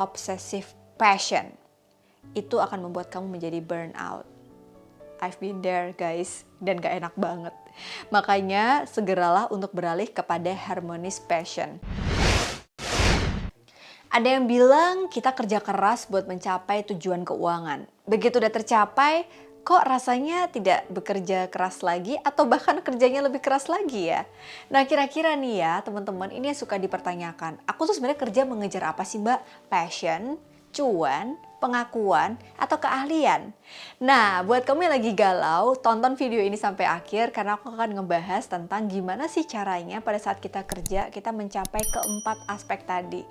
obsessive passion. Itu akan membuat kamu menjadi burnout. I've been there guys, dan gak enak banget. Makanya segeralah untuk beralih kepada harmonious passion. Ada yang bilang kita kerja keras buat mencapai tujuan keuangan. Begitu udah tercapai, kok rasanya tidak bekerja keras lagi atau bahkan kerjanya lebih keras lagi ya? Nah kira-kira nih ya teman-teman ini yang suka dipertanyakan. Aku tuh sebenarnya kerja mengejar apa sih mbak? Passion, cuan, pengakuan, atau keahlian. Nah, buat kamu yang lagi galau, tonton video ini sampai akhir karena aku akan ngebahas tentang gimana sih caranya pada saat kita kerja kita mencapai keempat aspek tadi.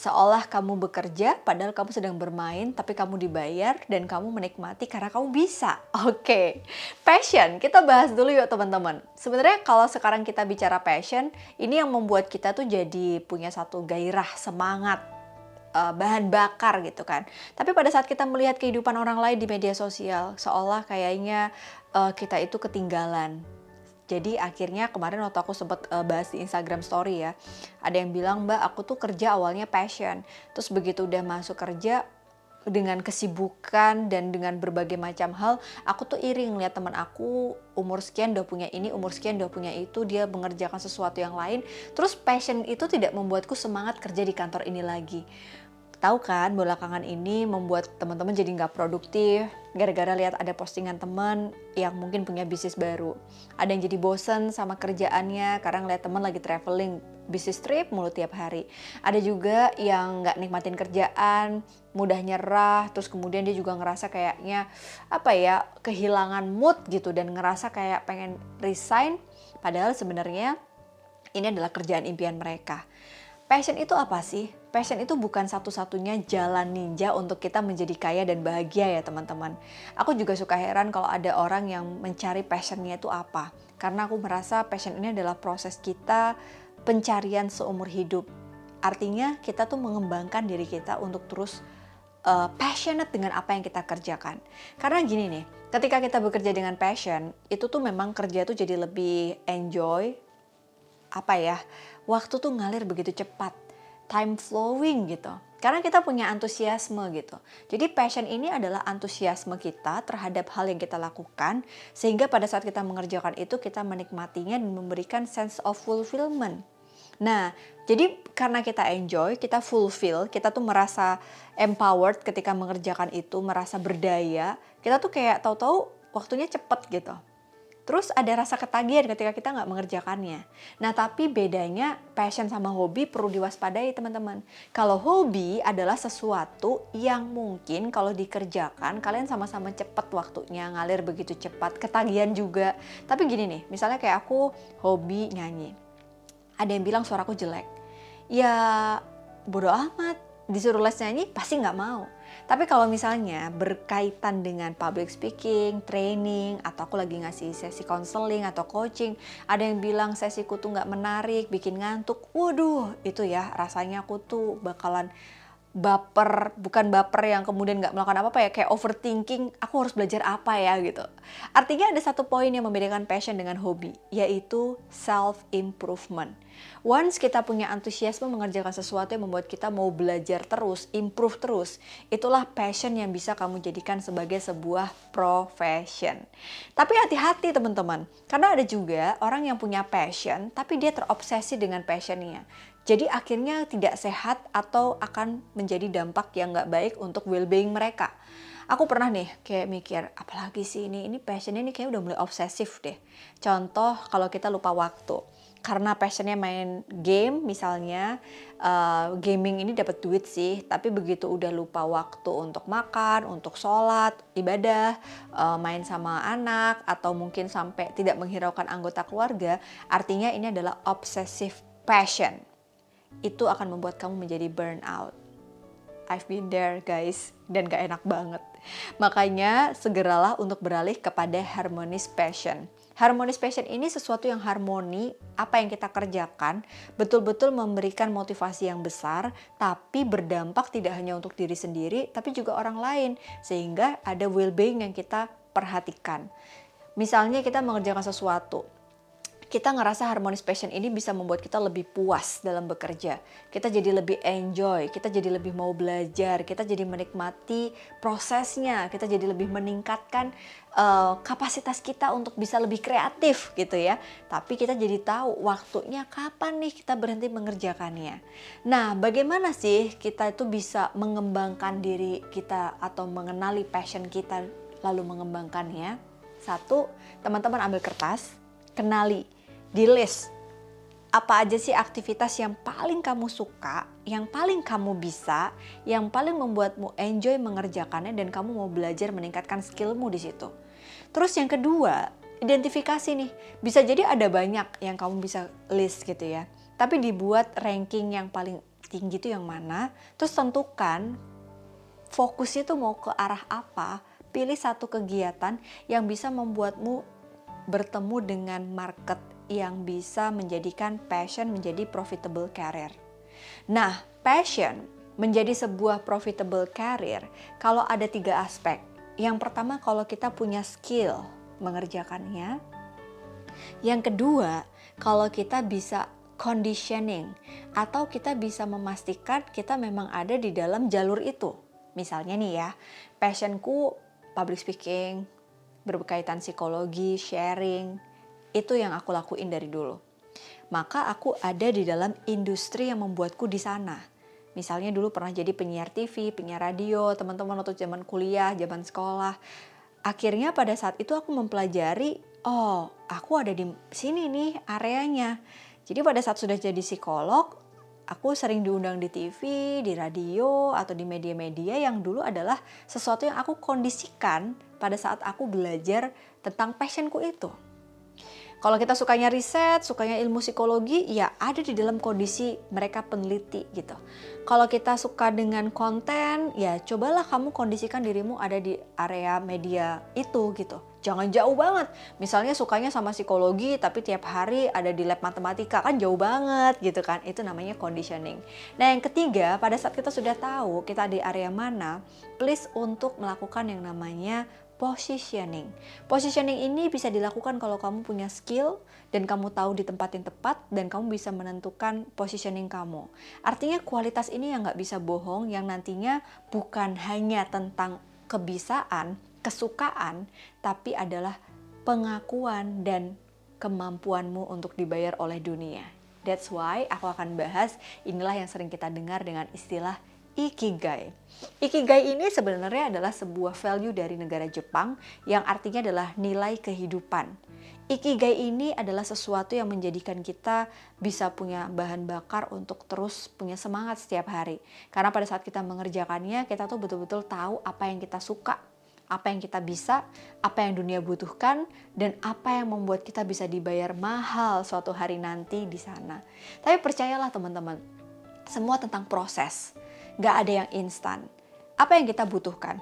Seolah kamu bekerja padahal kamu sedang bermain tapi kamu dibayar dan kamu menikmati karena kamu bisa. Oke. Passion, kita bahas dulu yuk teman-teman. Sebenarnya kalau sekarang kita bicara passion, ini yang membuat kita tuh jadi punya satu gairah, semangat, uh, bahan bakar gitu kan. Tapi pada saat kita melihat kehidupan orang lain di media sosial, seolah kayaknya uh, kita itu ketinggalan. Jadi akhirnya kemarin waktu aku sempat uh, bahas di Instagram story ya, ada yang bilang mbak aku tuh kerja awalnya passion, terus begitu udah masuk kerja dengan kesibukan dan dengan berbagai macam hal, aku tuh iri ngeliat teman aku umur sekian udah punya ini, umur sekian udah punya itu, dia mengerjakan sesuatu yang lain, terus passion itu tidak membuatku semangat kerja di kantor ini lagi. Tahu kan belakangan ini membuat teman-teman jadi nggak produktif gara-gara lihat ada postingan teman yang mungkin punya bisnis baru. Ada yang jadi bosen sama kerjaannya karena ngeliat teman lagi traveling bisnis trip mulu tiap hari. Ada juga yang nggak nikmatin kerjaan, mudah nyerah, terus kemudian dia juga ngerasa kayaknya apa ya kehilangan mood gitu dan ngerasa kayak pengen resign. Padahal sebenarnya ini adalah kerjaan impian mereka. Passion itu apa sih? Passion itu bukan satu-satunya jalan ninja untuk kita menjadi kaya dan bahagia ya teman-teman. Aku juga suka heran kalau ada orang yang mencari passionnya itu apa. Karena aku merasa passion ini adalah proses kita pencarian seumur hidup. Artinya kita tuh mengembangkan diri kita untuk terus uh, passionate dengan apa yang kita kerjakan. Karena gini nih, ketika kita bekerja dengan passion, itu tuh memang kerja tuh jadi lebih enjoy, apa ya, waktu tuh ngalir begitu cepat, time flowing gitu. Karena kita punya antusiasme gitu. Jadi passion ini adalah antusiasme kita terhadap hal yang kita lakukan sehingga pada saat kita mengerjakan itu kita menikmatinya dan memberikan sense of fulfillment. Nah, jadi karena kita enjoy, kita fulfill, kita tuh merasa empowered ketika mengerjakan itu, merasa berdaya, kita tuh kayak tahu-tahu waktunya cepet gitu. Terus ada rasa ketagihan ketika kita nggak mengerjakannya. Nah tapi bedanya passion sama hobi perlu diwaspadai teman-teman. Kalau hobi adalah sesuatu yang mungkin kalau dikerjakan kalian sama-sama cepat waktunya ngalir begitu cepat, ketagihan juga. Tapi gini nih, misalnya kayak aku hobi nyanyi. Ada yang bilang suaraku jelek. Ya bodoh amat, disuruh les nyanyi pasti nggak mau tapi kalau misalnya berkaitan dengan public speaking, training, atau aku lagi ngasih sesi counseling atau coaching, ada yang bilang sesiku tuh nggak menarik, bikin ngantuk, waduh itu ya rasanya aku tuh bakalan baper bukan baper yang kemudian nggak melakukan apa-apa ya kayak overthinking aku harus belajar apa ya gitu. Artinya ada satu poin yang membedakan passion dengan hobi yaitu self improvement once kita punya antusiasme mengerjakan sesuatu yang membuat kita mau belajar terus improve terus itulah passion yang bisa kamu jadikan sebagai sebuah profession. Tapi hati-hati teman-teman karena ada juga orang yang punya passion tapi dia terobsesi dengan passionnya jadi akhirnya tidak sehat atau akan menjadi dampak yang nggak baik untuk well-being mereka. Aku pernah nih kayak mikir, apalagi sih ini, ini passion ini kayak udah mulai obsesif deh. Contoh kalau kita lupa waktu. Karena passionnya main game misalnya, uh, gaming ini dapat duit sih, tapi begitu udah lupa waktu untuk makan, untuk sholat, ibadah, uh, main sama anak, atau mungkin sampai tidak menghiraukan anggota keluarga, artinya ini adalah obsessive passion itu akan membuat kamu menjadi burnout. I've been there guys dan gak enak banget. Makanya segeralah untuk beralih kepada harmonious passion. Harmonious passion ini sesuatu yang harmoni, apa yang kita kerjakan betul-betul memberikan motivasi yang besar, tapi berdampak tidak hanya untuk diri sendiri, tapi juga orang lain, sehingga ada well-being yang kita perhatikan. Misalnya kita mengerjakan sesuatu, kita ngerasa harmonis passion ini bisa membuat kita lebih puas dalam bekerja. Kita jadi lebih enjoy, kita jadi lebih mau belajar, kita jadi menikmati prosesnya, kita jadi lebih meningkatkan uh, kapasitas kita untuk bisa lebih kreatif gitu ya. Tapi kita jadi tahu waktunya kapan nih kita berhenti mengerjakannya. Nah, bagaimana sih kita itu bisa mengembangkan diri kita atau mengenali passion kita lalu mengembangkannya? Satu, teman-teman ambil kertas, kenali di list apa aja sih aktivitas yang paling kamu suka, yang paling kamu bisa, yang paling membuatmu enjoy mengerjakannya dan kamu mau belajar meningkatkan skillmu di situ. Terus yang kedua, identifikasi nih. Bisa jadi ada banyak yang kamu bisa list gitu ya. Tapi dibuat ranking yang paling tinggi itu yang mana, terus tentukan fokusnya tuh mau ke arah apa, pilih satu kegiatan yang bisa membuatmu bertemu dengan market yang bisa menjadikan passion menjadi profitable career. Nah, passion menjadi sebuah profitable career kalau ada tiga aspek. Yang pertama kalau kita punya skill mengerjakannya. Yang kedua, kalau kita bisa conditioning atau kita bisa memastikan kita memang ada di dalam jalur itu. Misalnya nih ya, passionku public speaking, berkaitan psikologi, sharing, itu yang aku lakuin dari dulu. Maka aku ada di dalam industri yang membuatku di sana. Misalnya dulu pernah jadi penyiar TV, penyiar radio, teman-teman waktu zaman kuliah, zaman sekolah. Akhirnya pada saat itu aku mempelajari, oh aku ada di sini nih areanya. Jadi pada saat sudah jadi psikolog, aku sering diundang di TV, di radio, atau di media-media yang dulu adalah sesuatu yang aku kondisikan pada saat aku belajar tentang passionku itu. Kalau kita sukanya riset, sukanya ilmu psikologi, ya ada di dalam kondisi mereka peneliti gitu. Kalau kita suka dengan konten, ya cobalah kamu kondisikan dirimu ada di area media itu gitu. Jangan jauh banget. Misalnya sukanya sama psikologi tapi tiap hari ada di lab matematika kan jauh banget gitu kan. Itu namanya conditioning. Nah, yang ketiga, pada saat kita sudah tahu kita di area mana, please untuk melakukan yang namanya positioning. Positioning ini bisa dilakukan kalau kamu punya skill dan kamu tahu di tempat yang tepat dan kamu bisa menentukan positioning kamu. Artinya kualitas ini yang nggak bisa bohong yang nantinya bukan hanya tentang kebisaan, kesukaan, tapi adalah pengakuan dan kemampuanmu untuk dibayar oleh dunia. That's why aku akan bahas inilah yang sering kita dengar dengan istilah Ikigai. Ikigai ini sebenarnya adalah sebuah value dari negara Jepang yang artinya adalah nilai kehidupan. Ikigai ini adalah sesuatu yang menjadikan kita bisa punya bahan bakar untuk terus punya semangat setiap hari. Karena pada saat kita mengerjakannya, kita tuh betul-betul tahu apa yang kita suka, apa yang kita bisa, apa yang dunia butuhkan, dan apa yang membuat kita bisa dibayar mahal suatu hari nanti di sana. Tapi percayalah teman-teman, semua tentang proses Gak ada yang instan. Apa yang kita butuhkan?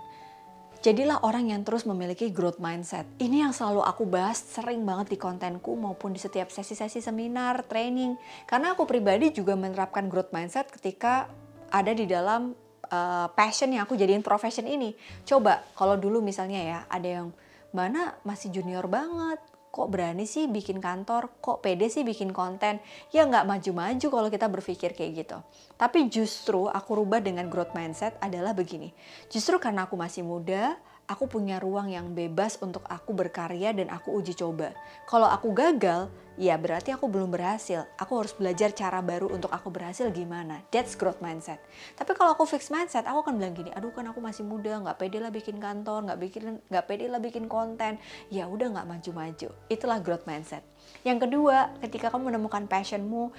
Jadilah orang yang terus memiliki growth mindset. Ini yang selalu aku bahas sering banget di kontenku maupun di setiap sesi-sesi seminar, training. Karena aku pribadi juga menerapkan growth mindset ketika ada di dalam uh, passion yang aku jadiin profession ini. Coba kalau dulu misalnya ya ada yang mana masih junior banget, kok berani sih bikin kantor, kok pede sih bikin konten. Ya nggak maju-maju kalau kita berpikir kayak gitu. Tapi justru aku rubah dengan growth mindset adalah begini. Justru karena aku masih muda, aku punya ruang yang bebas untuk aku berkarya dan aku uji coba. Kalau aku gagal, ya berarti aku belum berhasil. Aku harus belajar cara baru untuk aku berhasil gimana. That's growth mindset. Tapi kalau aku fix mindset, aku akan bilang gini, aduh kan aku masih muda, nggak pede lah bikin kantor, nggak bikin nggak pede lah bikin konten. Ya udah nggak maju-maju. Itulah growth mindset. Yang kedua, ketika kamu menemukan passionmu,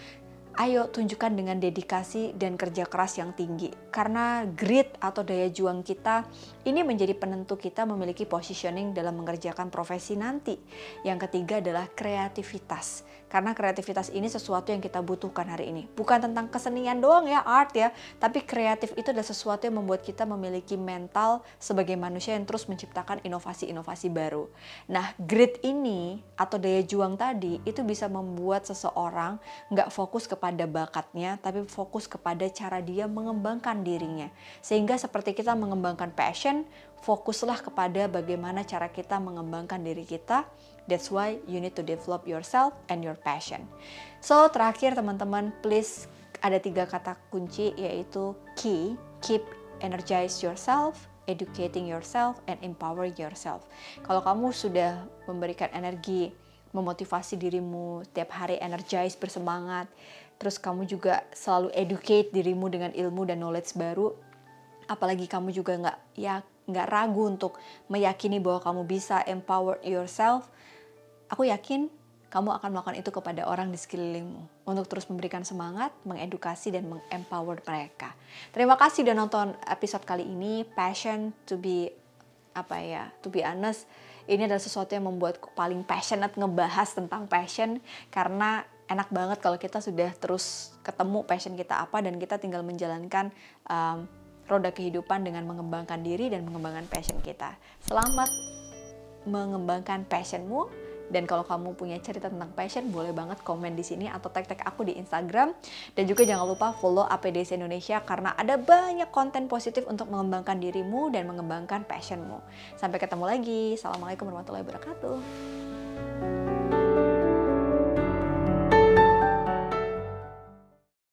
ayo tunjukkan dengan dedikasi dan kerja keras yang tinggi. Karena grit atau daya juang kita ini menjadi penentu kita memiliki positioning dalam mengerjakan profesi nanti. Yang ketiga adalah kreativitas. Karena kreativitas ini sesuatu yang kita butuhkan hari ini. Bukan tentang kesenian doang ya, art ya, tapi kreatif itu adalah sesuatu yang membuat kita memiliki mental sebagai manusia yang terus menciptakan inovasi-inovasi baru. Nah, grit ini atau daya juang tadi itu bisa membuat seseorang nggak fokus kepada bakatnya, tapi fokus kepada cara dia mengembangkan dirinya. Sehingga seperti kita mengembangkan passion, fokuslah kepada bagaimana cara kita mengembangkan diri kita. That's why you need to develop yourself and your passion. So terakhir teman-teman, please ada tiga kata kunci yaitu key, keep energize yourself, educating yourself, and empowering yourself. Kalau kamu sudah memberikan energi, memotivasi dirimu tiap hari energize, bersemangat, terus kamu juga selalu educate dirimu dengan ilmu dan knowledge baru, apalagi kamu juga nggak ya nggak ragu untuk meyakini bahwa kamu bisa empower yourself, aku yakin kamu akan melakukan itu kepada orang di sekelilingmu untuk terus memberikan semangat, mengedukasi dan mengempower mereka. Terima kasih sudah nonton episode kali ini. Passion to be apa ya? To be honest, ini adalah sesuatu yang membuatku paling passionate ngebahas tentang passion karena enak banget kalau kita sudah terus ketemu passion kita apa dan kita tinggal menjalankan um, roda kehidupan dengan mengembangkan diri dan mengembangkan passion kita. Selamat mengembangkan passionmu dan kalau kamu punya cerita tentang passion, boleh banget komen di sini atau tag-tag aku di Instagram. Dan juga jangan lupa follow APDC Indonesia karena ada banyak konten positif untuk mengembangkan dirimu dan mengembangkan passionmu. Sampai ketemu lagi. Assalamualaikum warahmatullahi wabarakatuh.